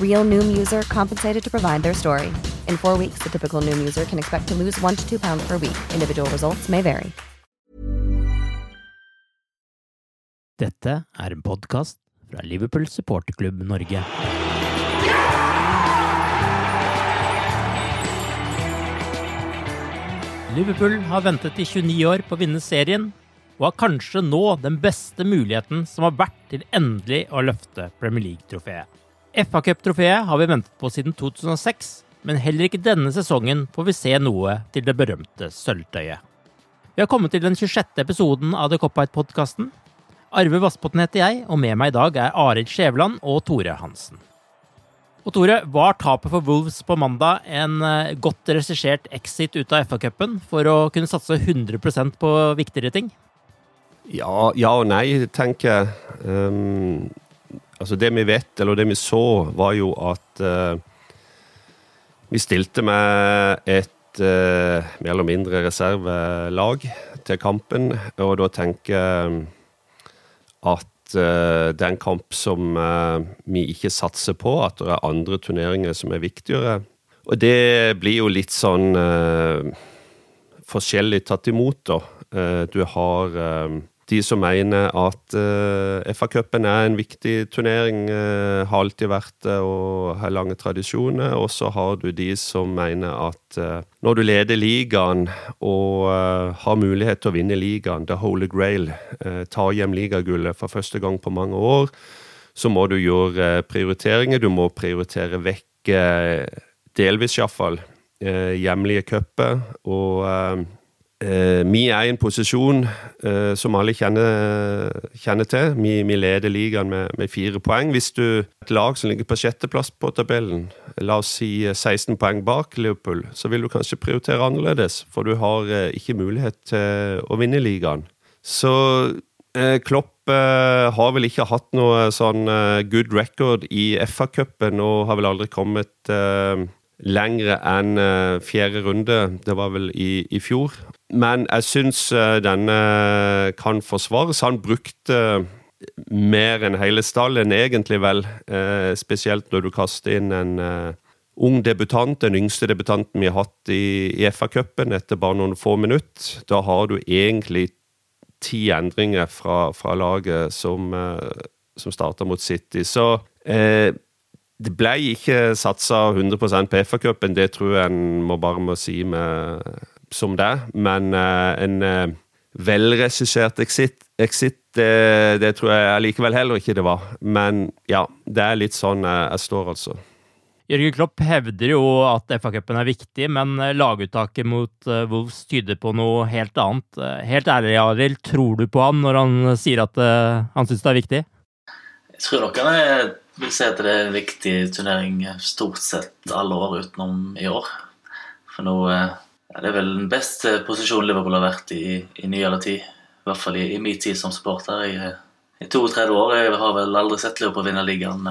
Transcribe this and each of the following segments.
Real Noom user compensated to provide their story. In four weeks, the typical Noom user can expect to lose one to two pounds per week. Individual results may vary. Dette er en podcast fra Liverpool supporterklubb Norge. Liverpool har ventet i 29 år på å vinne serien, og har kanskje nå den beste muligheten som har vært til endelig å løfte Premier League-trofeet. FA-cup-trofeet har vi ventet på siden 2006, men heller ikke denne sesongen får vi se noe til det berømte sølvtøyet. Vi har kommet til den 26. episoden av The Cop-Out-podkasten. Arve Vassbotn heter jeg, og med meg i dag er Arild Skjæveland og Tore Hansen. Og Tore, var tapet for Wolves på mandag en eh, godt regissert exit ut av FA-cupen for å kunne satse 100% på viktigere ting? Ja, ja og nei, tenker jeg. Um, altså det vi vet, eller det vi så, var jo at uh, vi stilte med et uh, mer eller mindre reservelag til kampen, og da tenker jeg at uh, det er en kamp som vi ikke satser på, at det er andre turneringer som er viktigere. Og det blir jo litt sånn forskjellig tatt imot, da. du har de som mener at uh, FA-cupen er en viktig turnering, uh, har alltid vært det og har lange tradisjoner. Og så har du de som mener at uh, når du leder ligaen og har mulighet til å vinne ligaen, the holy grail, ta hjem ligagullet for første gang på mange år, så må du gjøre prioriteringer. Du må prioritere vekk, delvis iallfall, hjemlige cuper. og Eh, vi er i en posisjon eh, som alle kjenner, kjenner til. Vi, vi, leder ligaen med, med, fire poeng. Hvis du et lag som ligger på sjetteplass på tabellen, la oss si 16 eh, poeng bak Liverpool, så vil du kanskje prioritere annerledes, for du har eh, ikke mulighet til å vinne ligaen. Så eh, Klopp eh, har vel ikke hatt noe sånn good record i FA-cupen og har vel aldri kommet lengre enn uh, fjerde runde. Det var vel i, i fjor. Men jeg syns uh, denne kan forsvares. Han brukte uh, mer enn hele stallen, egentlig vel. spesielt når du kaster inn en ung debutant, den yngste debutanten vi har hatt i, i FA-cupen etter bare noen få minutter. Da har du egentlig ti endringer fra, fra laget som, som starter mot City. Så eh, det ble ikke satsa 100% på FA-cupen, det tror jeg en må bare må si med, som det. Men uh, en uh, velregissert exit, exit det, det, tror jeg likevel heller ikke det var. Men ja, det er litt sånn jeg, jeg står, altså. Jørgen Klopp hevder jo at FA-cupen er viktig, men laguttaket mot uh, Wolves tyder på noe helt annet. Helt ærlig, Arild, tror du på han når han sier at han syns det er viktig? Jeg tror nok han er vil si at det er en viktig turnering stort sett alle år utenom i år. For nå ja, Det er vel den beste posisjonen Liverpool har vært i i nyere tid. I hvert fall i, i min tid som supporter. I, i 32 år. Jeg har vel aldri sett Liverpool vinne ligaen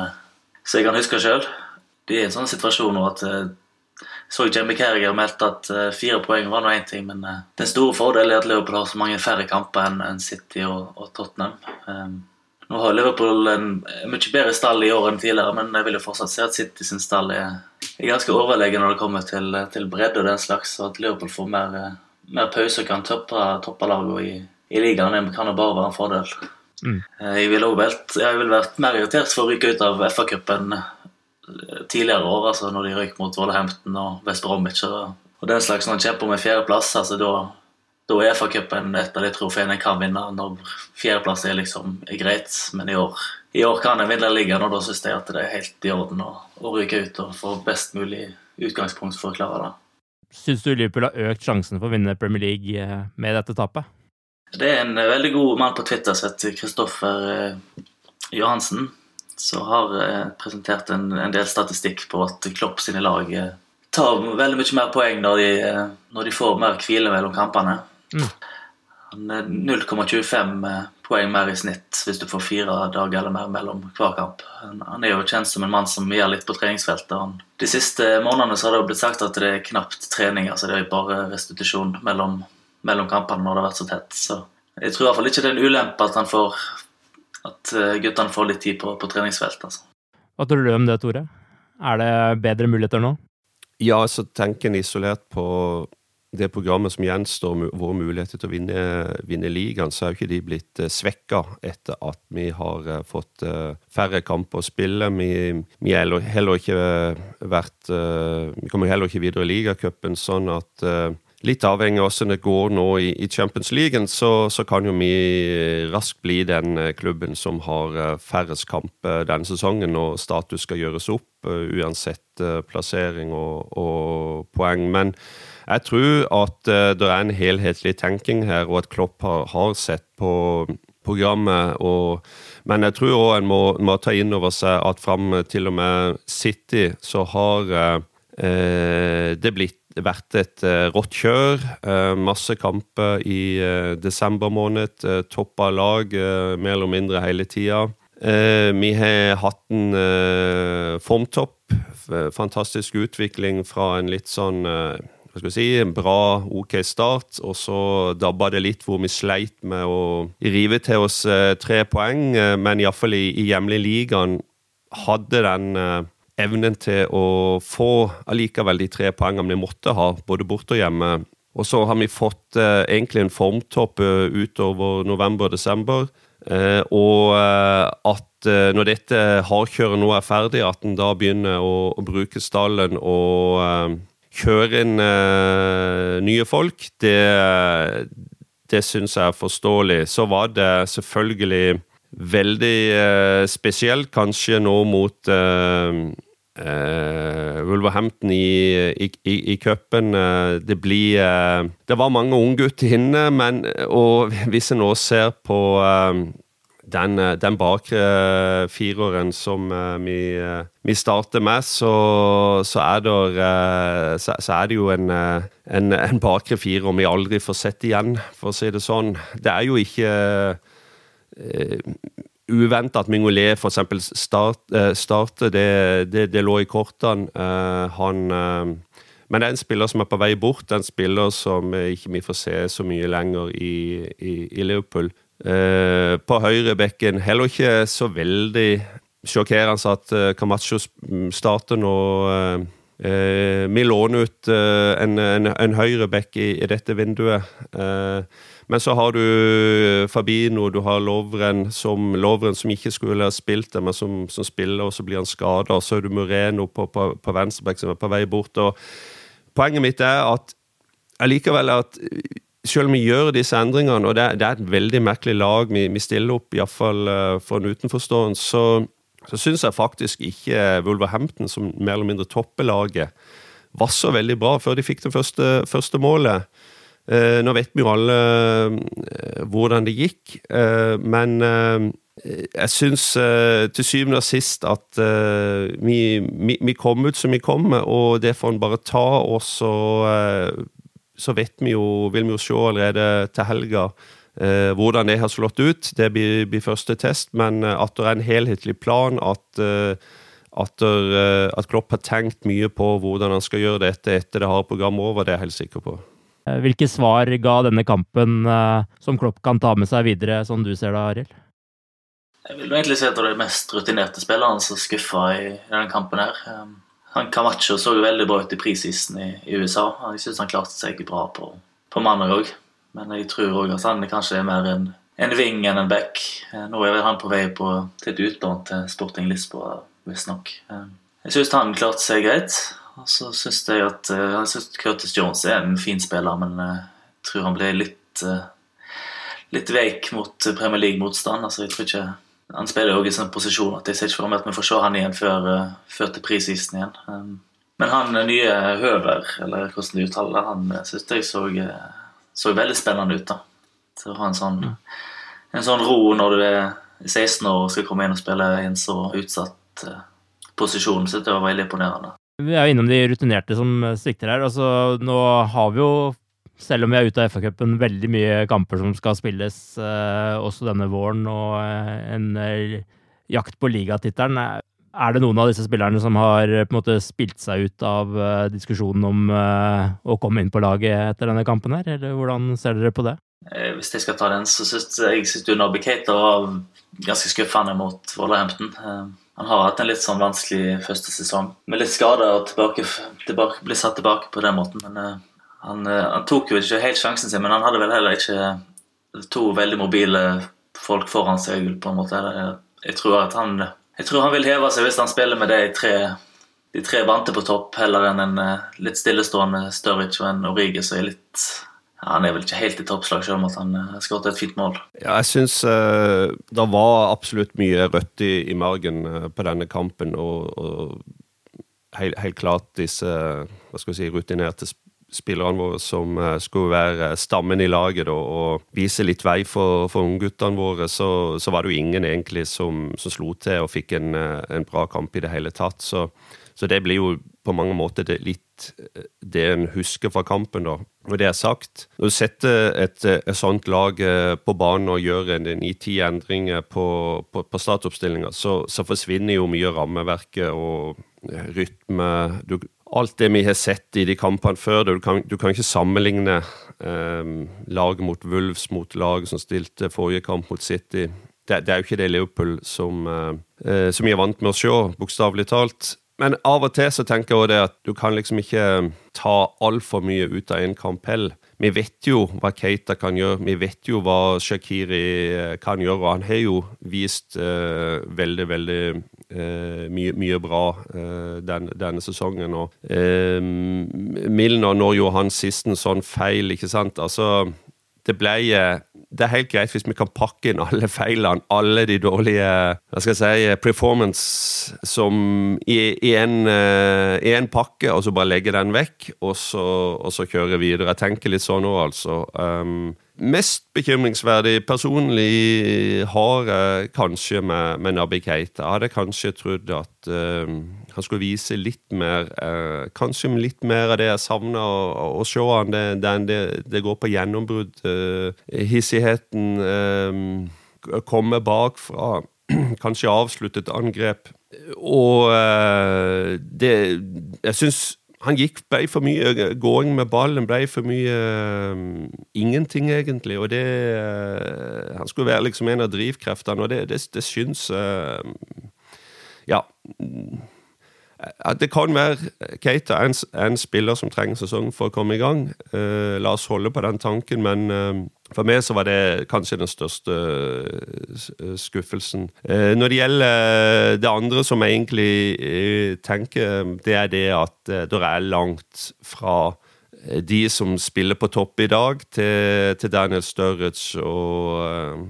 så jeg kan huske sjøl. Det er en sånn situasjon nå at så Jamie Carriger meldte at fire poeng var nå én ting, men den store fordelen er at Liverpool har så mange færre kamper enn City og, og Tottenham. Nå har Liverpool en mye bedre stall i år enn tidligere, men jeg vil jo fortsatt se at City sin stall er, er ganske overlegen når det kommer til, til bredde og den slags, og at Liverpool får mer, mer pause og kan toppe, toppe laget i, i ligaen. Det kan jo bare være en fordel. Mm. Jeg ville vært, vært mer irritert for å ryke ut av FA-cupen tidligere år, altså når de røyk mot Wolverhampton og West Bromwich og, og den slags, når de kjemper med fjerdeplass, altså da, da er FA-cupen et av de trofeene jeg kan vinne når fjerdeplass er liksom er greit. Men i år, i år kan en vinne ligaen, og da syns jeg at det er helt i orden å, å ryke ut og få best mulig utgangspunkt for å klare det. Syns du Liverpool har økt sjansen for å vinne Premier League eh, med dette tapet? Det er en veldig god mann på Twitter som heter Kristoffer eh, Johansen som har eh, presentert en, en, del statistikk på at Klopp sine lag eh, tar veldig mye mer poeng når de, eh, når de får mer hvile mellom kampene. Mm. 0,25 poeng mer i snitt hvis du får fire dager eller mer mellom hver kamp. Han er jo kjent som en mann som gjør litt på treningsfeltet. De siste månedene så har det blitt sagt at det er knapt trening. altså Det er bare restitusjon mellom, mellom kampene når det har vært så tett. Så jeg tror i hvert fall ikke det er en ulempe at han får at eh, guttene får litt tid på, på treningsfeltet. Altså. Hva tror du om det, Tore? Er det bedre muligheter nå? Ja, så tenker en isolert på det programmet som gjenstår, våre muligheter til å vinne, vinne ligaen, så er jo ikke de blitt eh, svekka etter at vi har uh, fått uh, færre kamper å spille. Vi, vi heller, heller, ikke vært Vi kommer heller ikke videre i ligacupen, sånn at litt avhengig av hvordan det går nå i, Champions League, så, så, kan jo vi raskt bli den eh, klubben som har eh, færrest kamper denne sesongen, og status skal gjøres opp, uansett plassering og, og, poeng. Men jeg tror at uh, det er en helhetlig tenking her, og at Klopp har, har sett på programmet. Og, men jeg tror òg en må, må, ta inn over seg at fram til og med City så har det blitt vært et uh, rått kjør. Uh, masse kamper i uh, desember måned. Uh, toppa lag mer eller mindre hele tida. vi har hatt en formtopp. Fantastisk utvikling fra en litt sånn hva skal vi si, en bra, OK start, og så dabba det litt hvor vi sleit med å rive til oss tre poeng. men iallfall i, i hjemlig ligaen hadde den evnen til å få allikevel de tre poengene vi måtte ha, både borte og hjemme. Og så har vi fått eh, egentlig en formtopp eh, utover november og desember. Eh, og eh, at eh, når dette hardkjøret nå er ferdig, at en da begynner å, å bruke stallen og eh, kjøre inn nye folk, det, det syns jeg er forståelig. Så var det selvfølgelig veldig uh, spesielt, kanskje nå mot Uh, Wolverhampton i, i, i, i cupen. uh, det blir uh, Det var mange unggutter inne, men og hvis en nå ser på den, den bakre fireren som vi, vi starter med, så, så, er det, så, er det jo en, en, en bakre firer vi aldri får sett igjen, for å si det sånn. Det er jo ikke uh, uventa at Mingolé f.eks. Start, starter, det, det, det, lå i kortene. Han men det er en spiller som er på vei bort. En spiller som ikke vi får se så mye lenger i, i, i Liverpool. Eh, på høyrebekken heller ikke så veldig sjokkerende at eh, Camacho starter nå. Eh, vi låner ut en, en, en høyrebekk i, i, dette vinduet. Men så har du Fabino, du har Lovren som, Lovren som ikke skulle ha spilt men som, som spiller, og så blir han skada. Så er du Moreno på, på, på venstreback som er på vei bort. og Poenget mitt er at allikevel at selv om vi gjør disse endringene, og det, det er et veldig merkelig lag vi, vi stiller opp, iallfall eh, for en utenforstående, så, så syns jeg faktisk ikke Wolverhampton, som mer eller mindre topper laget, var så veldig bra før de fikk det første, første målet. Eh, nå vet vi jo alle eh, hvordan det gikk, eh, men jeg syns til syvende og sist at vi, vi, vi, kom ut som vi kom, og det får en bare ta. Og så, så vet vi jo, vil vi jo se allerede til helga hvordan det har slått ut. Det blir, blir første test, men at det er en helhetlig plan, at At, der, at Klopp har tenkt mye på hvordan han skal gjøre dette etter det harde programmet over, det er jeg helt sikker på. Hvilke svar ga denne kampen som Klopp kan ta med seg videre, som du ser det, Arild? Jeg vil egentlig si at det er de mest rutinerte spillerne som skuffa i, i denne kampen. her. Han Camacho så veldig bra ut i prisisten i, USA. Jeg syns han klarte seg bra på, på mandag òg. Men jeg tror òg at han kanskje er mer en, en ving enn en back. Uh, nå er han på vei på, til et utlån til Sporting Lisboa, visstnok. Um, jeg syns han klarte seg greit. Og så syns jeg at uh, jeg synes Curtis Jones er en fin spiller, men jeg tror han ble litt litt veik mot Premier League-motstand. altså jeg tror ikke han spiller jo i sånn posisjon at jeg ser ikke for meg at vi får se han igjen før, uh, før til prisisen igjen. Um, men han eh, nye Høver, eller hvordan du uttaler det, han uh, syns jeg så, så, veldig spennende ut. da. Til å ha en sånn, en sånn ro når du er 16 år og skal komme inn og spille i en så utsatt posisjon. Syns det var veldig imponerende. Vi er jo innom de rutinerte som svikter her. altså Nå har vi jo selv om vi er ute av FA-cupen, veldig mye kamper som skal spilles eh, også denne våren, og eh, en eh, jakt på ligatittelen. Er det noen av disse spillerne som har på en måte spilt seg ut av diskusjonen om å komme inn på laget etter denne kampen her, eller hvordan ser dere på det? Hvis jeg skal ta den, så syns jeg synes Nabi Keita var ganske skuffende mot Wolverhampton. Han har hatt en litt sånn vanskelig første sesong, med litt skader og tilbake, tilbake, blir satt tilbake på den måten. Men han, eh, han, tok jo ikke helt sjansen sin, men han hadde vel heller ikke to veldig mobile folk foran seg. på en måte. Jeg tror at han, jeg tror han vil heve seg hvis han spiller med de tre, de tre vante på topp, heller enn en eh, litt stillestående Sturridge og en Origi som er litt ja, Han er vel ikke helt i toppslag, selv om at han har skåret et fint mål. Ja, jeg syns uh, det var absolutt mye rødt i, i margen på denne kampen. Og, og helt, helt, klart disse hva skal vi si, rutinerte spillerne våre som uh, skulle være stammen i laget og, og vise litt vei for, for ungguttene våre, så, så, var det jo ingen egentlig som, som slo til og fikk en, uh, en, bra kamp i det hele tatt. Så, så, det blir jo på mange måter det, litt eh, det en husker fra kampen, da. Når det er sagt, når du setter et, et sånt lag på banen og gjør ni-ti endringer på, på, på startoppstillinga, så, så forsvinner jo mye rammeverket og rytme. Du, alt det vi har sett i de kampene før. Du kan, du kan ikke sammenligne eh, lag mot Wolves mot lag som stilte forrige kamp mot City. Det, det er jo ikke det Liverpool som, eh, som vi er vant med å se, bokstavelig talt. Men av og til så tenker jeg også det at du kan liksom ikke ta altfor mye ut av en kamp heller. Vi vet jo hva Keita kan gjøre, vi vet jo hva Shakiri eh, kan gjøre. Og han har jo vist uh, veldig, veldig uh, mye, mye, bra uh, den, denne sesongen. Og Milner når jo han sist en sånn feil, ikke sant. Altså, det ble det er helt greit hvis vi kan pakke inn alle feilene, alle de dårlige hva skal jeg si, performance som i, i, en, pakke, og så bare legge den vekk, og så, og så kjøre videre. Jeg tenker litt sånn nå, altså. Um, mest bekymringsverdig personlig har jeg kanskje med, med Nabi Keita. Jeg hadde kanskje trodd at uh, han skulle vise litt mer eh, Kanskje litt mer av det jeg savner å, se han. Det, det, det, går på gjennombrudd. eh, hissigheten. eh, komme bakfra. Kanskje avslutte et angrep. Og det Jeg syns han gikk, ble for mye gåing med ballen, ble for mye uh, ingenting, egentlig. Og det uh, Han skulle være liksom en av drivkreftene, og det, det, det syns uh, Ja. Det kan være Keita er en, en, spiller som trenger sesong for å komme i gang. la oss holde på den tanken, men for meg så var det kanskje den største eh, skuffelsen. Eh, når det gjelder det andre som jeg egentlig eh, tenker, det er det at det er langt fra de som spiller på topp i dag, til, til Daniel Sturridge og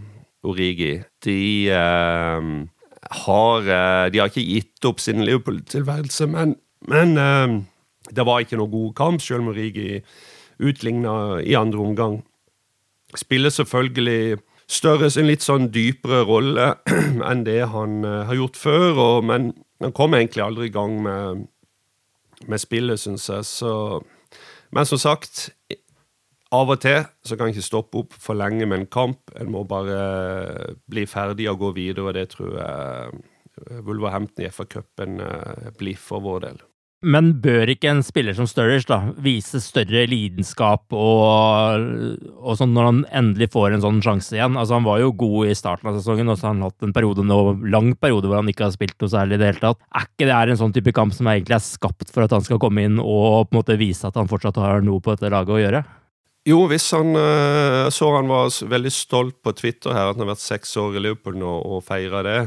Origi. De har De har ikke gitt opp sin Liverpool-tilværelse, men, men uh, det var ikke noe god kamp, selv om Rigi utligna i andre omgang spiller selvfølgelig større, en litt sånn dypere rolle enn det han uh, har gjort før. Og, men han kom egentlig aldri i gang med, med spillet, syns jeg. Så, men som sagt, av og til så kan jeg ikke stoppe opp for lenge med en kamp. En må bare bli ferdig og gå videre, og det tror jeg Wolverhampton i FA-cupen blir for vår del. Men bør ikke en spiller som Sturridge da, vise større lidenskap og, og sånn når han endelig får en sånn sjanse igjen? Altså Han var jo god i starten av sesongen, og så har han hatt en periode nå, lang periode hvor han ikke har spilt noe særlig i det hele tatt. Er ikke det en sånn type kamp som egentlig er skapt for at han skal komme inn og på en måte vise at han fortsatt har noe på dette laget å gjøre? Jo, hvis han uh, så han var veldig stolt på Twitter her, at han har vært seks år i Liverpool nå og feira det.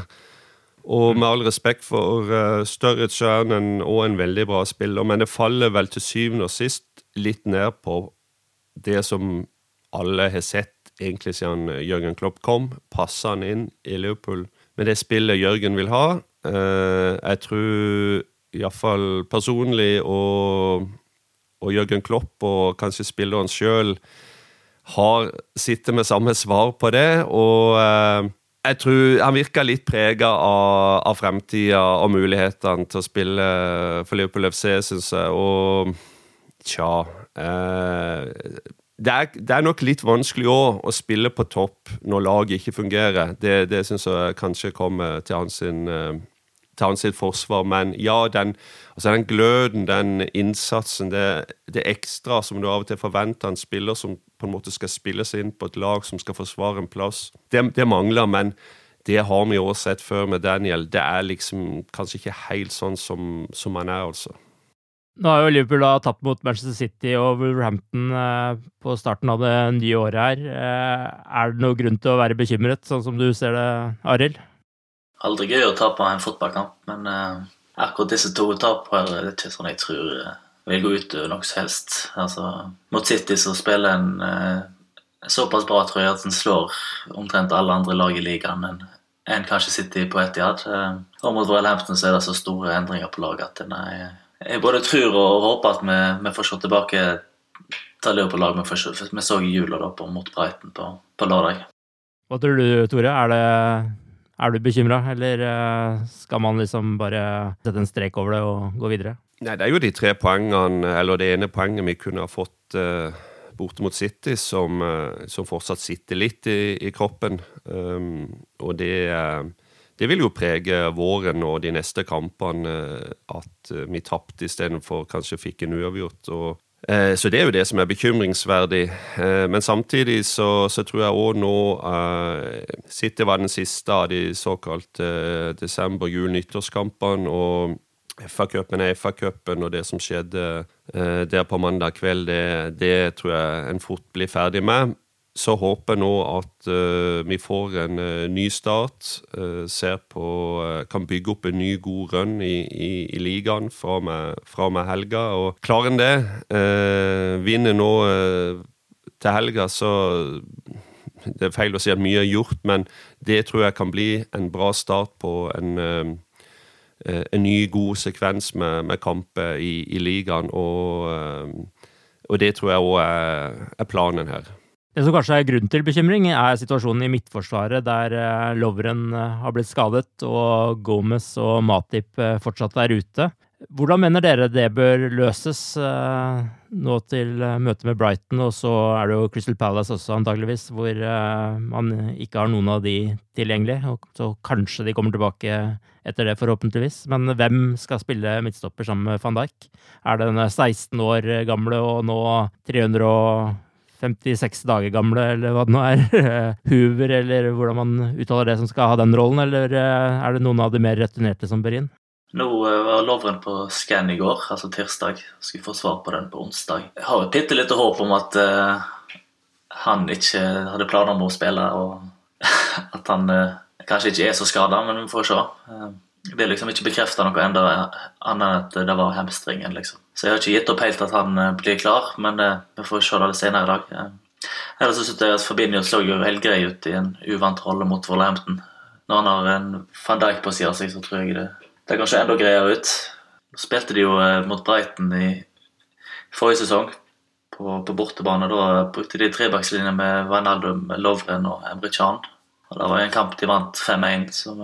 Og med all respekt for uh, er han og en veldig bra spiller, men det faller vel til syvende og sist litt ned på det som alle har sett egentlig siden Jørgen Klopp kom. Passer han inn i Liverpool med det spillet Jørgen vil ha? Uh, jeg tror iallfall personlig og, og Jørgen Klopp og kanskje spilleren sjøl sitter med samme svar på det. og eh, jeg tror han virka litt prega av, av fremtida og mulighetene til å spille for Liverpool FC, syns jeg. Og tja eh, det, er, det, er, nok litt vanskelig òg å spille på topp når laget ikke fungerer. Det, det syns jeg kanskje kommer til hans sin eh, til hans forsvar. Men ja, den, altså den gløden, den innsatsen, det, det, ekstra som du av og til forventer en spiller som på en måte skal spille seg inn på et lag som skal forsvare en plass, det, det mangler. Men det har vi også sett før med Daniel. Det er liksom kanskje ikke helt sånn som, som han er, altså. Nå har jo Liverpool da tapt mot Manchester City og Wolverhampton eh, på starten av det nye året her. Eh, er det noe grunn til å være bekymret, sånn som du ser det, Arild? Aldri gøy å tape en fotballkamp, men uh, akkurat disse to tapene er ikke sånn jeg tror uh, vil gå ut over noe som helst. Altså, mot City så spiller en uh, såpass bra, tror jeg, at en slår omtrent alle andre lag i ligaen enn en kanskje City på Etiad. Og mot Wellhampton så er det så store endringer på laget at jeg, jeg både tror og håper at vi, vi får se tilbake til Liverpool-lag vi, vi så i jula da på, mot Brighton på, på lørdag. Hva tror du, Tore? Er det er du bekymra, eller eh, skal man liksom bare sette en strek over det og gå videre? Nei, Det er jo de tre poengene, eller det ene poenget vi kunne ha fått uh, borte mot City, som, uh, som, fortsatt sitter litt i, i kroppen. Um, og det, uh, det, vil jo prege våren og de neste kampene at vi tapte istedenfor kanskje fikk en uavgjort. Og så det er jo det som er bekymringsverdig. Eh, men samtidig så, så tror jeg òg nå uh, City var den siste av de såkalte desember-, jul-, nyttårskampene. Og FA-cupen er FA-cupen, og det som skjedde der på mandag kveld, det, det tror jeg en fort blir ferdig med så håper jeg nå at uh, vi får en uh, ny start. Uh, ser på Kan bygge opp en ny, god run i, i, i ligaen fra og med helga. Og klarer en det, vinner nå til helga, så Det er feil å si at mye er gjort, men det tror jeg kan bli en bra start på en, en ny, god sekvens med, med kamper i, i ligaen. Og, og, det tror jeg òg er, er planen her. Det som kanskje er grunn til bekymring, er situasjonen i Midtforsvaret, der loveren Lovren eh, har blitt skadet og Gomez og Matip eh, fortsatt er ute. Hvordan mener dere det bør løses nå til møtet med Brighton, og så er det jo Crystal Palace også antageligvis, hvor man ikke har noen av de tilgjengelig, og så kanskje de kommer tilbake etter det, forhåpentligvis. Men hvem skal spille midtstopper sammen med van Dijk? Er det den 16 år gamle og nå 300 56 dager gamle, eller hva det nå er, Hoover, eller hvordan man uttaler det, som skal ha den rollen, eller eh, er det noen av de mer returnerte som bør inn? Nå eh, var loveren på scan i går, altså tirsdag. Skulle få svar på den på onsdag. Jeg har et bitte lite håp om at uh, han ikke hadde planer om å spille, og at han uh, kanskje ikke er så skada, men vi får se. Uh, det er liksom ikke bekrefta noe enda annet enn at det var hamstringen, liksom. Så jeg har ikke gitt opp helt at han eh, blir klar, men eh, vi får se det senere i dag. Ellers syns jeg at Fabinho så jo helt grei ut i en uvant rolle mot Wolverhampton. Når han har en van Dijk på sida av seg, så tror jeg det, det er kanskje enda greiere ut. Spilte de jo eh, mot Brighton i forrige sesong på, på bortebane. Da brukte de trebackslinja med Wijnaldum, Lovren og Emre Chan. Og Det var en kamp de vant 5-1. så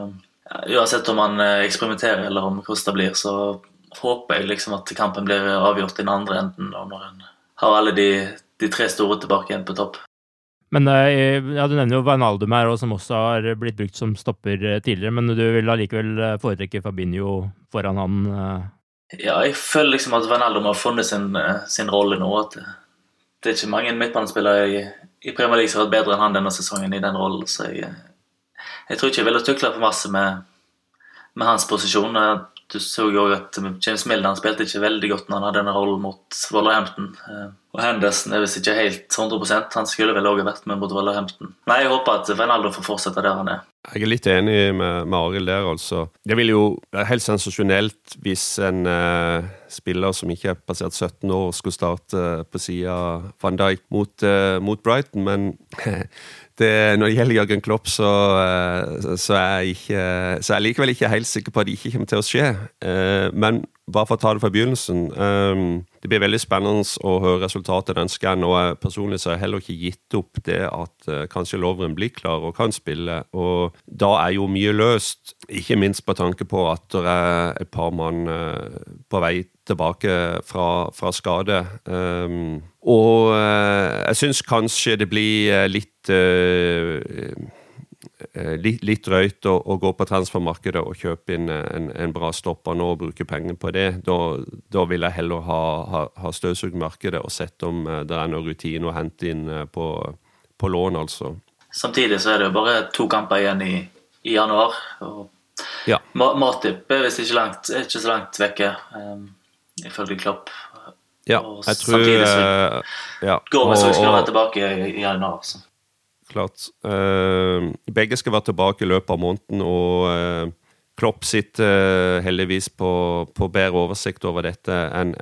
uansett om man eh, eksperimenterer eller om hvordan det blir, så håper jeg liksom at kampen blir avgjort i den andre enden og når en har alle de, de tre store tilbake igjen på topp. Men eh, ja, Du nevner jo Wijnaldum her, som også har blitt brukt som stopper eh, tidligere. Men du vil allikevel foretrekke Fabinho foran han? Ja, jeg føler liksom at Wijnaldum har funnet sin, sin rolle nå. at Det er ikke mange midtbanespillere i, i Premier League som har vært bedre enn han denne sesongen i den rollen. Så jeg, jeg tror ikke jeg ville tukla for masse med, med hans posisjon. Du så jo at James Milner spilte ikke veldig godt når han hadde denne rollen mot Wolverhampton. Eh, og Henderson er visst ikke helt 100% Han skulle vel også vært med mot Wolverhampton. Nei, jeg håper at Wijnaldo får fortsette der han er. Jeg er litt enig med, med Arild der, altså. Det ville jo være helt sensasjonelt hvis en uh, spiller som ikke er passert 17 år, skulle starte på sida van Dijk mot, uh, mot Brighton, men det, når det gjelder Jørgen Klopp, så, eh, så, er ikke, så er jeg likevel ikke helt sikker på at det ikke kommer til å skje. Eh, men bare for å ta det fra begynnelsen. Eh, det blir veldig spennende å høre resultatet den scannen. Og personlig så har jeg heller ikke gitt opp det at kanskje Lovren blir klar og kan spille. Og da er jo mye løst, ikke minst på tanke på at det er et par mann på vei tilbake fra, fra skade. Og jeg syns kanskje det blir litt litt uh, litt, litt drøyt å, å, gå på transfermarkedet og kjøpe inn en, en, bra stopper nå og bruke penger på det. Da, da vil jeg heller ha, ha, ha støvsugd markedet og sett om det er noe rutine å hente inn på, på, lån, altså. Samtidig så er det jo bare to kamper igjen i, i januar. og ja. Matip er visst ikke, langt, ikke så langt vekke, um, ifølge Klopp. Ja, jeg tror Samtidig så ja. går vi så skal være tilbake i, januar. Så klart. Uh, begge skal være tilbake i løpet av måneden, og uh, Klopp sitter uh, heldigvis på, på bedre oversikt over dette enn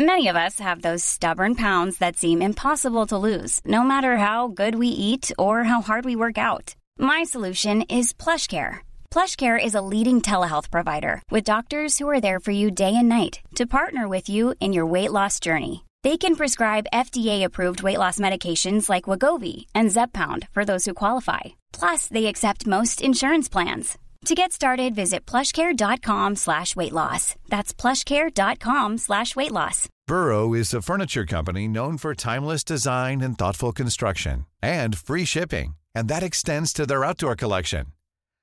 Many of us have those stubborn pounds that seem impossible to lose, no matter how good we eat or how hard we work out. My solution is PlushCare. PlushCare is a leading telehealth provider with doctors who are there for you day and night to partner with you in your weight loss journey. They can prescribe FDA-approved weight loss medications like Wagovi and Zepbound for those who qualify. Plus, they accept most insurance plans. To get started, visit plushcare.com slash weight loss. That's plushcare.com slash weight loss. Burrow is a furniture company known for timeless design and thoughtful construction and free shipping. And that extends to their outdoor collection.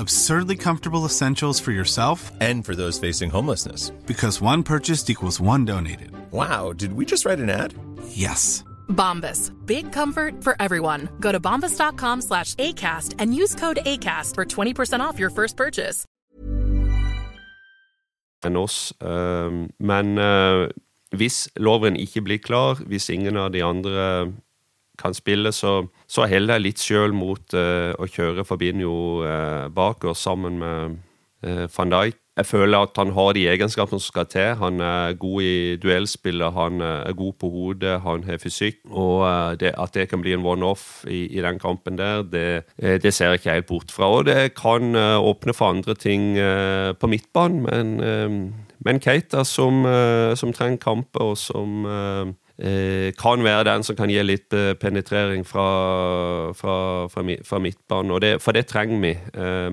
absurdly comfortable essentials for yourself and for those facing homelessness. Because one purchased equals one donated. Wow, did we just write an ad? Yes. Bombas. Big comfort for everyone. Go to bombas.com slash ACAST and use code ACAST for 20% off your first purchase. Enn oss. Uh, men uh, hvis loven ikke blir klar, hvis ingen av de andre kan spille, så, så heller jeg litt sjøl mot uh, å kjøre Fabinho uh, bak oss sammen med uh, van Dijk. jeg føler at han har de egenskapene som skal til. Han er god i duellspillet, han er god på hodet, han har fysikk. Og eh, det, at det kan bli en one-off i, i, den kampen der, det, eh, det, ser jeg ikke helt bort fra. Og det kan eh, åpne for andre ting på midtbanen, men, men Keita som, som trenger kamper, og som kan være den som kan gi litt penetrering fra, fra, fra, fra midtbanen. Det, for det trenger vi.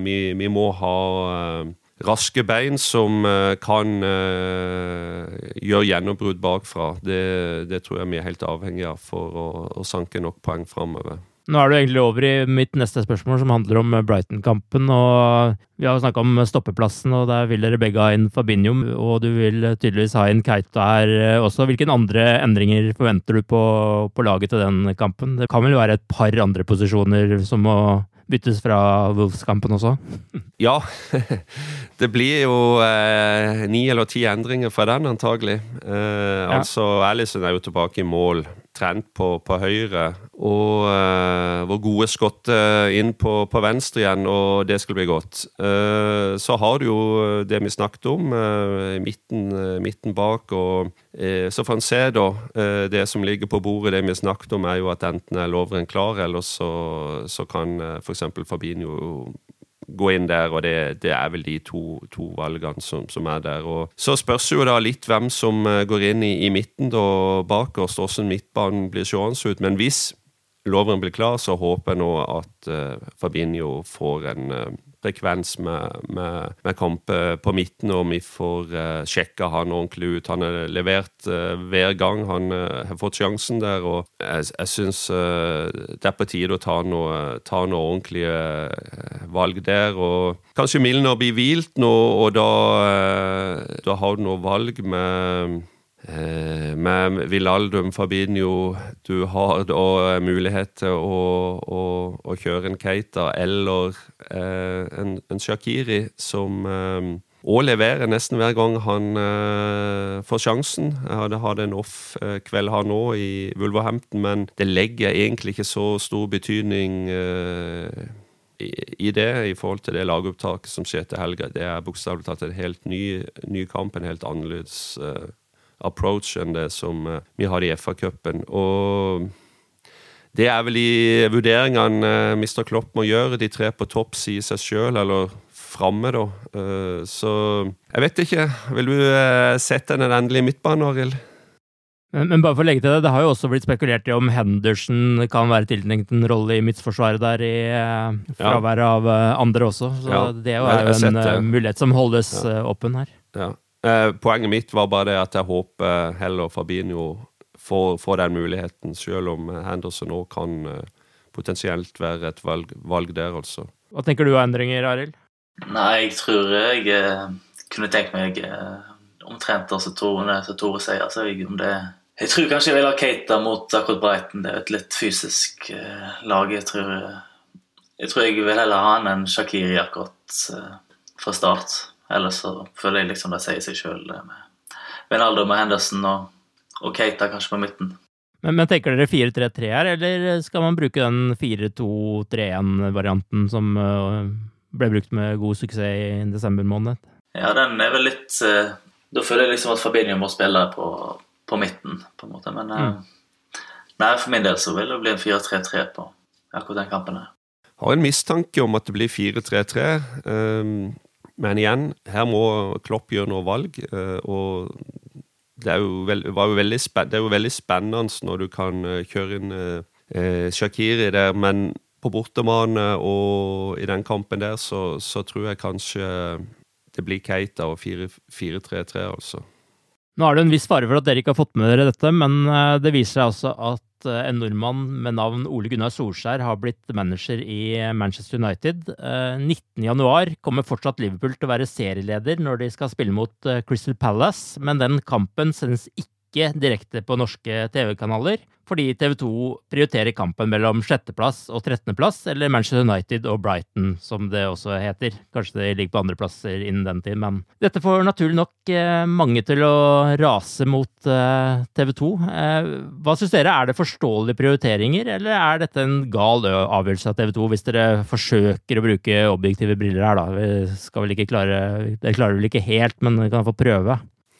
vi. Vi må ha raske bein som kan gjøre gjennombrudd bakfra. Det, det, tror jeg vi er helt avhengig av for å, å sanke nok poeng framover. Nå er du egentlig over i mitt neste spørsmål, som handler om Brighton-kampen. og Vi har snakka om stoppeplassen, og der vil dere begge ha inn Fabinho. Og du vil tydeligvis ha inn Keita her eh, også. Hvilke andre endringer forventer du på, på laget til den kampen? Det kan vel være et par andre posisjoner som må byttes fra Wolves-kampen også? ja. Det blir jo eh, ni eller ti endringer fra den, antagelig. Eh, ja. Altså, Alison er jo tilbake i mål trent på, på høyre. Og uh, vår gode skott inn på, på, venstre igjen, og det skulle bli godt. Uh, så har du jo det vi snakket om, uh, midten, midten, bak. og Så får en se, da. det som ligger på bordet, det vi snakket om, er jo at enten er Lovren klar, eller så, så kan uh, f.eks. Fabinho gå inn der, og det, det er vel de to, to valgene som, som, er der. Og så spørs jo da litt hvem som eh, går inn i, i midten da bakerst, hvordan midtbanen blir seende ut. Men hvis Lovren blir klar, så håper jeg nå at uh, Fabinho får en uh, frekvens med, med, med kamper på midten, og vi får uh, eh, sjekka han ordentlig ut. Han er levert uh, hver gang han uh, har fått sjansen der, og jeg, jeg syns det er på tide å ta noe, ta noe ordentlige valg der. og Kanskje Milner blir hvilt nå, og da, da har du noe valg med Eh, med Vilaldum Fabinho, du har da mulighet til å, å, å kjøre en Keita eller eh, en, en, Shakiri som eh, og leverer nesten hver gang han uh, får sjansen. Jeg hadde hatt en off-kveld her nå i Wolverhampton, men det legger egentlig ikke så stor betydning i, i, det i forhold til det lagopptaket som skjer til helga. Det er bokstavelig talt en helt ny, ny kamp, en helt annerledes uh, approach enn det som eh, vi har i FA-cupen. Og det er vel i vurderingene eh, Mr. Klopp må gjøre, de tre på topp sier seg sjøl, eller framme, da. Eh, så jeg vet ikke. Vil du sette den endelige midtbanen, Arild? Men, men, bare for å legge til det, det har jo også blitt spekulert i om Henderson kan være tiltenkt en rolle i midtforsvaret der, i fraværet av andre også. Så ja. det er jo en mulighet som holdes ja. åpen her. Ja. Eh, poenget mitt var bare det at jeg håper heller Fabinho får, får den muligheten, selv om Henderson òg kan eh, potensielt være et valg, valg, der, altså. Hva tenker du av endringer, Arild? Nei, jeg tror jeg eh, kunne tenkt meg eh, omtrent som Tore, Tore sier. Altså, jeg, det, jeg, tror kanskje jeg vil ha Keita mot akkurat Breiten. Det er et litt fysisk eh, lag. Jeg tror, jeg tror jeg vil heller ha han enn Shakiri akkurat eh, fra start. Ellers så føler jeg liksom det sier seg sjøl med Venaldo med Henderson og, og Keita kanskje på midten. Men, men tenker dere 4-3-3 her, eller skal man bruke den 4-2-3-1-varianten som uh, ble brukt med god suksess i desember måned? Ja, den er vel litt uh, Da føler jeg liksom at Fabinho må spille på, på midten, på en måte. Men mm. nei, for min del så vil det bli en 4-3-3 på akkurat den kampen her. Har en mistanke om at det blir 4-3-3. Um, men igjen, her må Klopp gjøre noe valg. Eh, og det er jo, veld, jo veldig, det er jo veldig spennende når du kan eh, kjøre inn eh, Shakiri der, men på bortebane og i den kampen der, så, så tror jeg kanskje det blir Keita og 4-3-3, altså. Nå er det en viss fare for at dere ikke har fått med dere dette, men det viser seg altså at Eh, en nordmann med navn Ole Gunnar Solskjær har blitt manager i Manchester United. 19.1 eh, kommer fortsatt Liverpool til å være serieleder når de skal spille mot eh, Crystal Palace, men den kampen sendes ikke ikke direkte på norske TV-kanaler, fordi TV 2 prioriterer kampen mellom sjetteplass og trettendeplass, eller Manchester United og Brighton, som det også heter. Kanskje det ligger på andreplasser innen den tid, men dette får naturlig nok eh, mange til å rase mot eh, TV 2. Eh, hva syns dere, er det forståelige prioriteringer, eller er dette en gal avgjørelse av TV 2, hvis dere forsøker å bruke objektive briller her, da? Vi skal vel ikke klare Dere klarer vel ikke helt, men vi kan få prøve.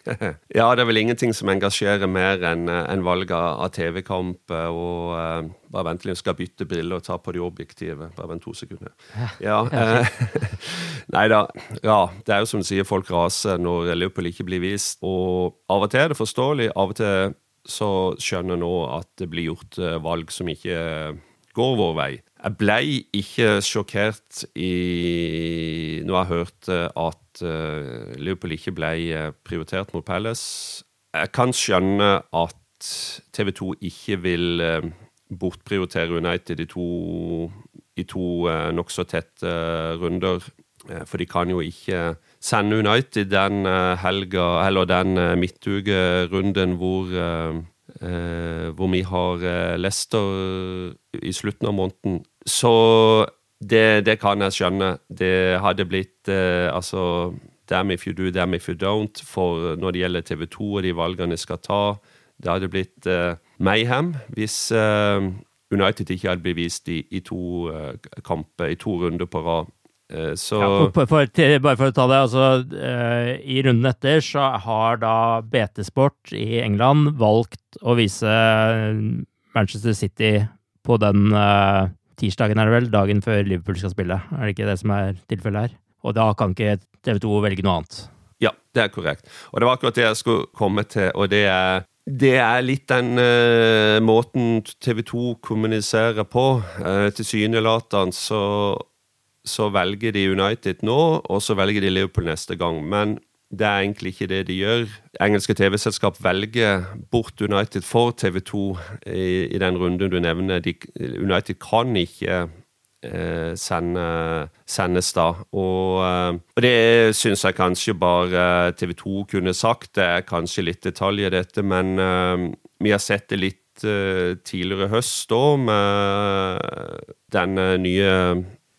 ja, det er vel ingenting som engasjerer mer enn eh, en valg av TV-kamp. Eh, og uh, Bare vent til jeg skal bytte briller og ta på de objektive. Bare vent to sekunder. Ja, Nei da. Ja, det er jo som du sier, folk raser når Liverpool ikke blir vist. Og av og til er det forståelig. Av og til så skjønner jeg nå at det blir gjort valg som ikke går vår vei. Jeg blei ikke sjokkert i Når jeg hørte at uh, Liverpool ikke ble eh, prioritert mot Palace. Jeg kan skjønne at TV 2 ikke vil uh, bortprioritere United i to, i to nokså tette runder. For de kan jo ikke sende United den helga, eller den midtukerunden hvor eh, hvor vi har eh, Leicester i slutten av måneden. Så det, det, kan jeg skjønne. Det hadde blitt eh, altså Damn if you do, damn if you don't. For når det gjelder TV 2 og de valgene de skal ta, det hadde blitt eh, mayhem hvis eh, United ikke hadde blitt vist i, i to eh, kamper, i to runder på rad. Eh, så ja, for, for, Bare for å ta det, altså uh, I runden etter så har da BT Sport i England valgt å vise Manchester City på den uh, tirsdagen, er det vel, dagen før Liverpool skal spille. Er det ikke det som er tilfellet her? Og da kan ikke TV 2 velge noe annet. Ja, det er korrekt. Og det var akkurat det jeg skulle komme til, og det er det er litt den uh, måten TV 2 kommuniserer på. Uh, Tilsynelatende så så velger de United nå, og så velger de Liverpool neste gang. Men det er egentlig ikke det de gjør. Engelske TV-selskap velger bort United for TV2 i, i den runden du nevner. De, United kan ikke eh, sende, sendes da. Og, eh, og det syns jeg kanskje bare TV2 kunne sagt. Det er kanskje litt detaljer, dette, men eh, vi har sett det litt eh, tidligere høst da, med den nye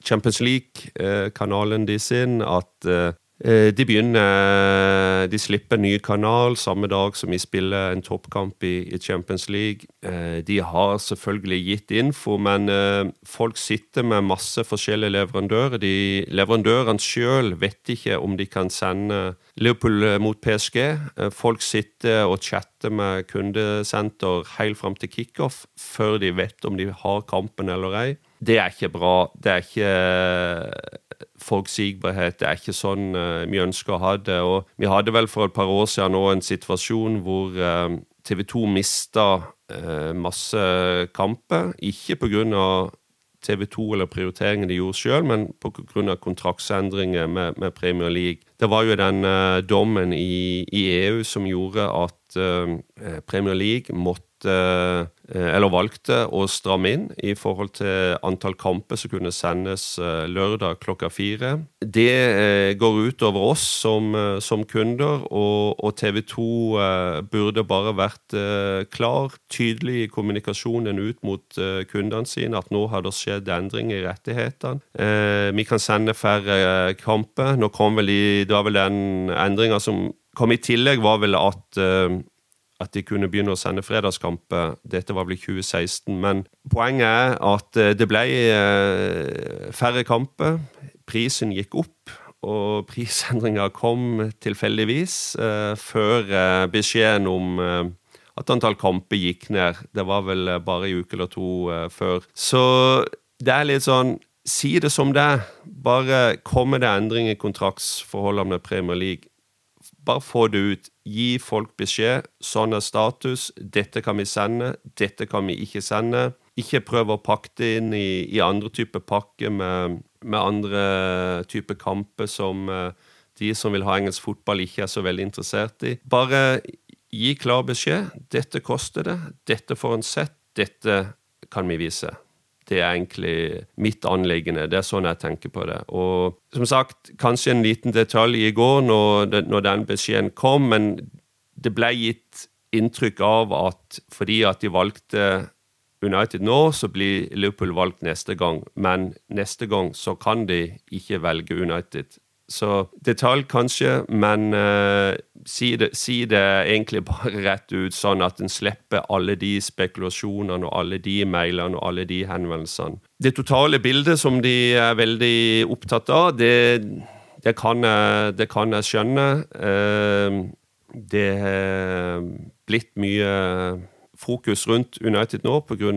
Champions League-kanalen de sin, at eh, eh, de begynner De slipper en ny kanal samme dag som vi spiller en toppkamp i, i Champions League. Eh, de har selvfølgelig gitt info, men folk sitter med masse forskjellige leverandører. De Leverandørene sjøl vet ikke om de kan sende Liverpool mot PSG. Folk sitter og chatter med kundesenter helt fram til kickoff før de vet om de har kampen eller ei. Det er ikke bra. Det er ikke eh, forutsigbarhet. Det er ikke sånn uh, vi ønsker å ha det. Og vi hadde vel for et par år siden nå en situasjon hvor uh, TV 2 mista masse kamper. Ikke pga. TV 2 eller prioriteringene de gjorde sjøl, men pga. kontraktsendringer med, med, Premier League. Det var jo den dommen i, i, EU som gjorde at Premier League måtte eh, eller valgte å stramme inn i forhold til antall kamper som kunne sendes eh, lørdag klokka fire. Det eh, går ut over oss som, som kunder, og, og TV 2 burde bare vært klar, tydelig i kommunikasjonen ut mot kundene sine, at nå har det skjedd endringer i rettighetene. Vi kan sende færre kamper. Nå kom vel i, det vel den endringa som kom i tillegg, var vel at at de kunne begynne å sende fredagskamper. Dette var vel i 2016. Men poenget er at eh, det ble eh, færre kamper. Prisen gikk opp, og prisendringa kom tilfeldigvis eh, før beskjeden om at antall kamper gikk ned. Det var vel bare en uke eller to før. Så det er litt sånn Si det som det er. Bare kommer det endring i kontraktsforholdene med Premier League, bare få det ut. Gi folk beskjed. Sånn er status. Dette kan vi sende. Dette kan vi ikke sende. Ikke prøv å pakke det inn i, i andre typer pakker med, med, andre typer kamper som uh, de som vil ha engelsk fotball, ikke er så veldig interessert i. Bare gi klar beskjed. Dette koster det. Dette får en sett. Dette kan vi vise. Det er egentlig mitt anliggende. Det er sånn jeg tenker på det. Og som sagt, kanskje en liten detalj i går når, når den beskjeden kom, men det ble gitt inntrykk av at fordi at de valgte United nå, så blir Liverpool valgt neste gang. Men neste gang så kan de ikke velge United. Så detalj, kanskje, men uh, si, det, si, det, egentlig bare rett ut, sånn at en slipper alle de spekulasjonene og alle de mailene og alle de henvendelsene. Det totale bildet som de er veldig opptatt av, det, det, kan, jeg, det kan, jeg, skjønne. Uh, det har blitt mye fokus rundt United nå pga.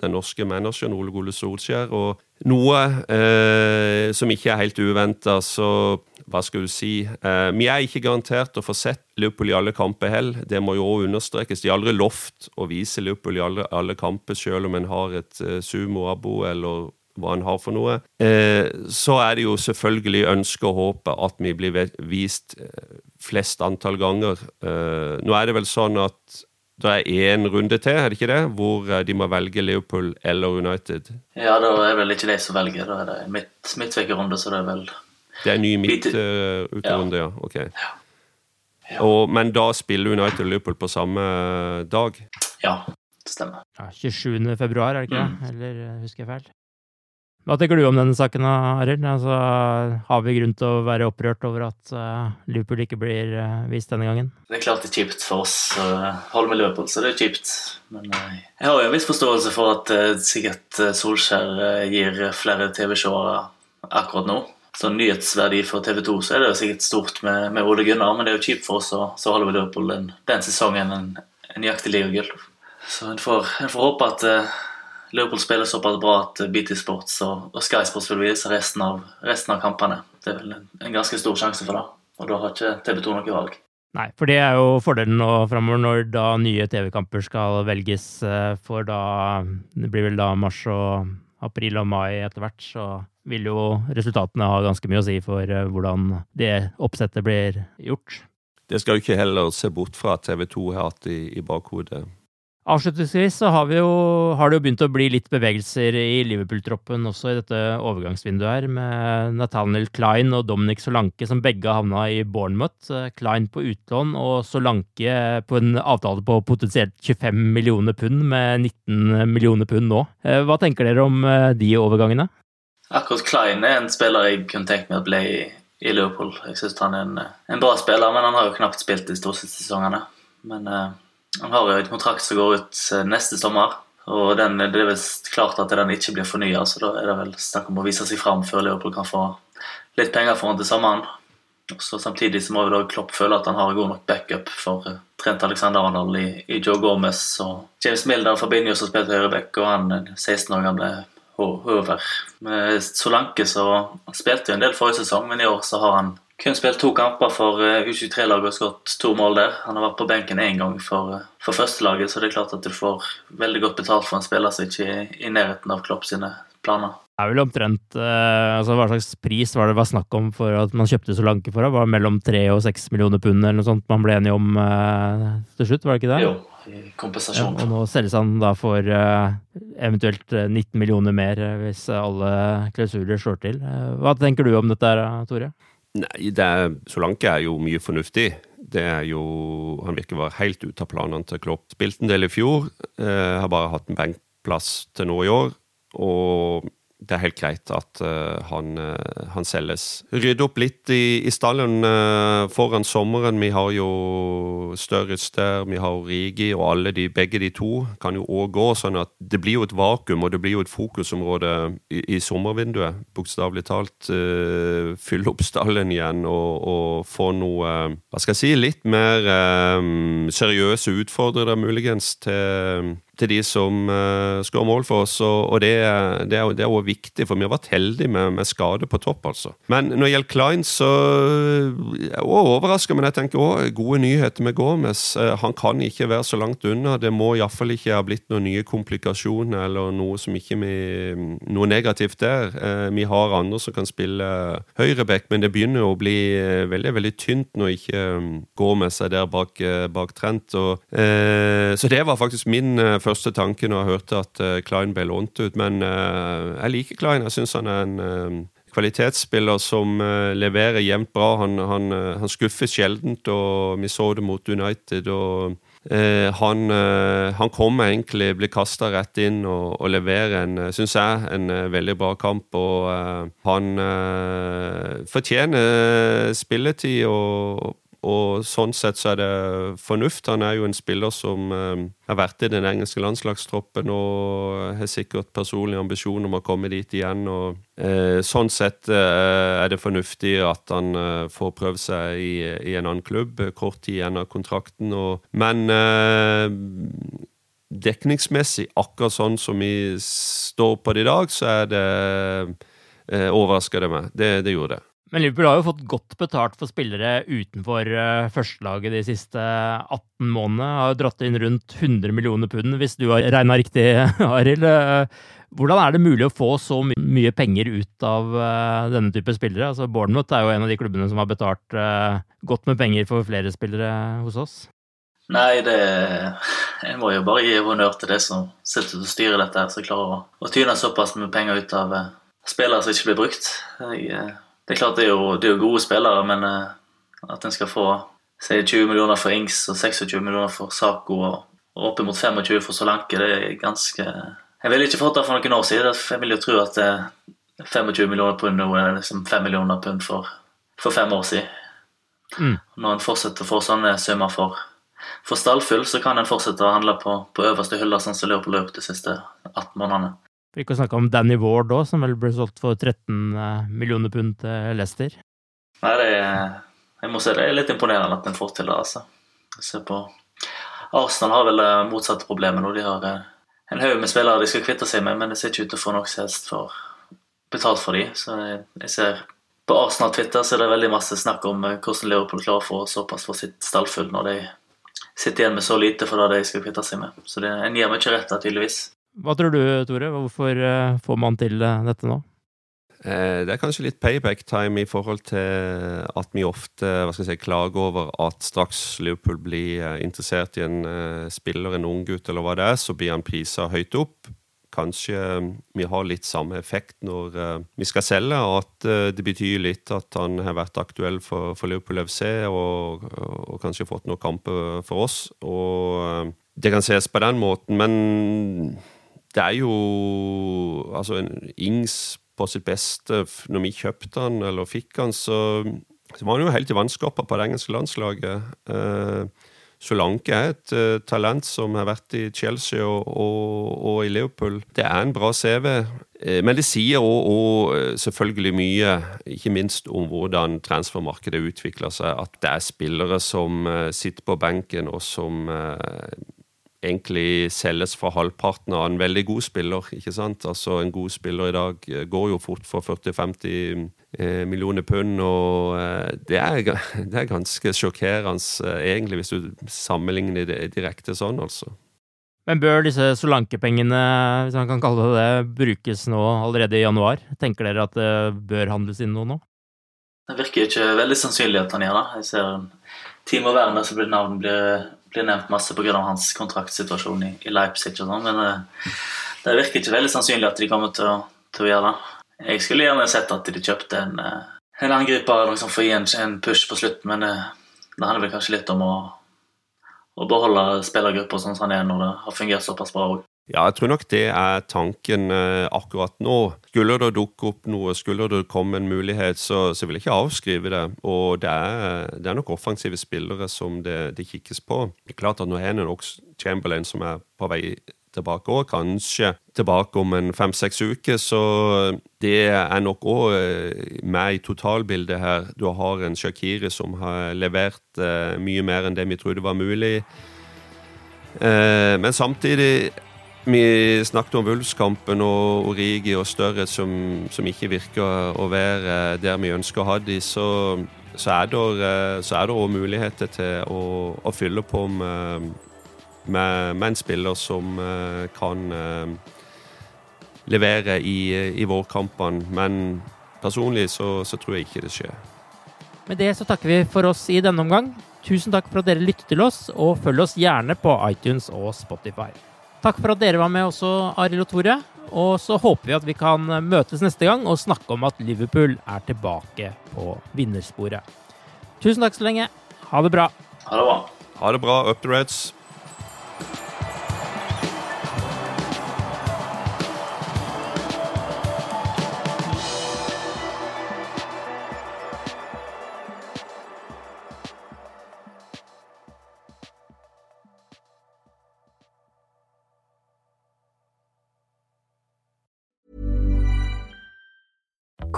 den norske manageren Ole Gole Solskjær. Og noe eh, som ikke er helt uventa, så hva skal du si eh, Vi er ikke garantert å få sett Liverpool i alle kamper heller. Det må jo også understrekes. De har aldri lovt å vise Liverpool i alle, alle kamper, selv om en har et eh, sumo-abo eller hva en har for noe. Eh, så er det jo selvfølgelig ønske og håpe at vi blir vist eh, flest antall ganger. Eh, nå er det vel sånn at det er én runde til, er det ikke det? Hvor eh, de må velge Liverpool eller United? Ja, da er vel ikke de som velger. Da er det midt, midtvekkerunde, så det er vel Det er ny midtuterunde, uh, ja. Ok. Ja. Ja. Og, men da spiller United og Liverpool på samme dag? Ja, det stemmer. Ja, 27. februar, er det ikke det? Mm. Eller eh, husker jeg feil? Hva tenker du om denne saken, Arild? Altså, har vi grunn til å være opprørt over at uh, Liverpool ikke blir uh, vist denne gangen? Det er klart det er kjipt for oss å uh, holde med Liverpool, så det er kjipt. Men uh, jeg har jo en viss forståelse for at sikkert Solskjær gir flere TV-seere akkurat nå. Så nyhetsverdi for TV 2 så er det jo sikkert stort med, med Ole Gunnar, men det er jo kjipt for oss å holde med Liverpool den, den sesongen en, en jakter ligagull. Så en får, får håpe at Liverpool spiller såpass bra at BT Sports og, og Sky Sports vil vise resten av, resten av, kampene. Det er vel en, en, ganske stor sjanse for det, og da har ikke TV 2 noe valg. Nei, for det er jo fordelen nå framover når da nye TV-kamper skal velges, eh, for da Det blir vel da mars og april og mai etter hvert, så vil jo resultatene ha ganske mye å si for eh, hvordan det oppsettet blir gjort. Det skal jo ikke heller se bort fra at TV 2 har hatt i, i bakhodet Avslutningsvis så har, jo, har, det jo begynt å bli litt bevegelser i Liverpool-troppen også i dette overgangsvinduet her, med Nathaniel Klein og Dominic Solanke som begge havna i Bournemouth. Klein på utlån og Solanke på en avtale på potensielt 25 millioner pund, med 19 millioner pund nå. Eh, hva tenker dere om eh, de overgangene? Akkurat Klein er en spiller jeg kunne tenkt meg å bli i, Liverpool. Jeg syns han er en, en, bra spiller, men han har jo knapt spilt de store sesongene. Men uh, han har jo en kontrakt som går ut eh, neste sommer. Og den, det er vel klart at den ikke blir fornya, så da er det vel snakk om å vise seg fram før Liverpool kan få litt penger for han til sommeren. Så Samtidig så må vi da Klopp føle at han har god nok backup for uh, Trent Alexander Arnold i, i, Joe Gomez og James Milder Fabinho som spilte høyreback, og han 16 år gamle Hover. Med Solanke så spilte jo en del forrige sesong, men i år så har han kun spilt to kamper for eh, U23-laget og skåret to mål der. Han har vært på benken én gang for, eh, for førstelaget, så det er klart at du får veldig godt betalt for en spiller som ikke er i nærheten av Klopp sine planer. Det er vel omtrent eh, altså Hva slags pris var det var snakk om for at man kjøpte Solanke for? Det var mellom tre og seks millioner pund eller noe sånt man ble enige om til slutt, var det ikke det? Jo, i kompensasjon. Ja, og nå selges han da for eventuelt 19 millioner mer hvis alle klausuler slår til. Hva tenker du om dette, Tore? Nei, det er, Solanke er jo mye fornuftig. Det er jo, Han virker å være helt ute av planene til Klopp. Spilte en del i fjor. Eh, har bare hatt en benkplass til nå i år. Og det er helt greit at uh, han, uh, han, selges. Rydde opp litt i, i stallen uh, foran sommeren. Vi har jo Størrits der, vi har Rigi, og alle de, begge de to kan jo òg gå. sånn at det blir jo et vakuum, og det blir jo et fokusområde i, i sommervinduet. Bokstavelig talt. fylle opp stallen igjen og, og, få noe Hva skal jeg si? Litt mer seriøse utfordrere, muligens, til til de som uh, skårer mål for oss. Og, og det, det, er, det er også viktig, for vi har vært heldige med, med skade på topp, altså. Men når det gjelder Klein, så jeg er overraska, men jeg tenker òg gode nyheter med Gomez. Uh, han kan ikke være så langt unna. Det må iallfall ikke ha blitt noen nye komplikasjoner eller noe som ikke vi, noe negativt der. Uh, vi har andre som kan spille høyreback, men det begynner å bli veldig veldig tynt når ikke um, Gomez er der bak, bak Trent. Og, så det var faktisk min uh, første tanke når jeg hørte at uh, Klein ble lånt ut. Men uh, jeg liker Klein. Jeg syns han er en uh, kvalitetsspiller som leverer jevnt bra. Han, han, han skuffer sjeldent, og vi så det mot United. og Uh, han, uh, han kommer egentlig, blir kasta rett inn og, og leverer en, syns jeg, en veldig bra kamp. Og uh, han uh, fortjener spilletid, og, sånn sett så er det fornuft. Han er jo en spiller som uh, har vært i den engelske landslagstroppen og har sikkert personlig ambisjon om å komme dit igjen. og Sånn sett er det fornuftig at han får prøve seg i, i en annen klubb. Kort tid igjen av kontrakten. Og, men dekningsmessig, akkurat sånn som vi står på det i dag, så er det eh, overrasker det meg. Det, det, gjorde det. Men Liverpool har jo fått godt betalt for spillere utenfor uh, førstelaget de siste 18 månedene. Har jo dratt inn rundt 100 millioner pund, hvis du har regna riktig, Arild. Uh, hvordan er det mulig å få så my mye penger ut av uh, denne type spillere? Altså Bournemouth er jo en av de klubbene som har betalt godt med penger for flere spillere hos oss. Nei, det Jeg må jo bare gi honnør til det som sitter og styrer dette, her, som klarer å, å tyne såpass med penger ut av spillere som ikke blir brukt. Jeg, det er klart det er, jo, det er jo gode spillere, men uh, at en skal få si 20 millioner for Ings og 26 millioner for Saco og, og oppimot 25 for Solanke, det er ganske Jeg ville ikke fått det for noen år siden. Jeg vil jo tro at 25 millioner pund nå er liksom 5 millioner pund for, for fem år siden. Mm. Når en fortsetter å få sånne summer for for stallfull, så kan en fortsette å handle på, på øverste hylle, sånn som Leopold har gjort de siste 18 månedene. For ikke å snakke om Danny Ward òg, som vel ble solgt for 13 eh, millioner pund til Leicester. Nei, det er, jeg må si det er litt imponerende at en får til det, altså. Se på Arsenal har vel det motsatte problemet nå. De har eh, en haug med spillere de skal kvitte seg med, men det ser ikke ut til å få noe som helst for betalt for dem. Så jeg, jeg ser på Arsenal-Twitter så er det veldig masse snakk om eh, hvordan Liverpool klarer å få såpass for sitt stallfull når de sitter igjen med så lite for det de skal kvitte seg med. Så det, en gir ikke rett, tydeligvis. Hva tror du, Tore? Hvorfor uh, får man til uh, dette nå? Eh, det er kanskje litt payback time i forhold til at vi ofte si, klager over at straks Liverpool blir interessert i en spiller, en ung gutt eller hva det er, så blir han prisa høyt opp kanskje vi har litt samme effekt når vi skal selge. At det betyr litt at han har vært aktuell for, for Liverpool FC og, og, kanskje fått noen kamper for oss. Og det kan ses på den måten, men det er jo Altså, Ings på sitt beste Når vi kjøpte han eller fikk han, så, så var han jo helt i vannskorpa på det engelske landslaget. Eh, Solanke er et uh, talent som har vært i Chelsea og, og, og, i Liverpool. Det er en bra CV, eh, men det sier òg uh, selvfølgelig mye, ikke minst om hvordan transfermarkedet utvikler seg. At det er spillere som eh, sitter på benken og som egentlig selges for halvparten av en veldig god spiller. ikke sant? Altså En god spiller i dag går jo fort for 40-50 Eh, millioner pund. Og eh, det er, det er ganske sjokkerende, eh, egentlig, hvis du sammenligner det direkte sånn, altså. Men bør disse Solanke-pengene, hvis man kan kalle det det, brukes nå allerede i januar? Tenker dere at det bør handles inn noe nå? Det virker ikke veldig sannsynlig at han gjør det. Jeg ser Timo Werner som blir, navn, blir, blir nevnt masse pga. hans kontraktsituasjon i, i Leipzig og sånn, men det, det virker ikke veldig sannsynlig at de kommer til å, til å gjøre det. Jeg skulle gjerne sett at de kjøpte en, eh, en angriper liksom for å gi en, en push på slutten, men det, det handler vel kanskje litt om å, å beholde spillergrupper sånn som han er når det har fungert såpass bra òg. Ja, jeg tror nok det er tanken eh, akkurat nå. Skulle det dukke opp noe, skulle det komme en mulighet, så, så vil jeg ikke avskrive det. Og det er, det er nok offensive spillere som det, det kikkes på. Det er klart at nå har en nok Chamberlain som er på vei tilbake òg. Kanskje tilbake om en fem-seks uker. Så det er nok òg eh, med i totalbildet her. Du har en Shakiri som har levert eh, mye mer enn det vi trodde var mulig. Men samtidig vi snakket om Wulfskampen og Origi og Større som, som, ikke virker å være der vi ønsker å ha de, så, så er det òg muligheter til å, å fylle på med med, med en spiller som uh, kan uh, levere i, i vårkampene. Men personlig så, så, tror jeg ikke det skjer. Med det så takker vi for oss i denne omgang. Tusen takk for at dere lyttet til oss, og følg oss gjerne på iTunes og Spotify. Takk for at dere var med også, Arild og Tore. Og så håper vi at vi kan møtes neste gang og snakke om at Liverpool er tilbake på vinnersporet. Tusen takk så lenge. Ha det bra. Ha det bra. Ha det bra. Up the Reds.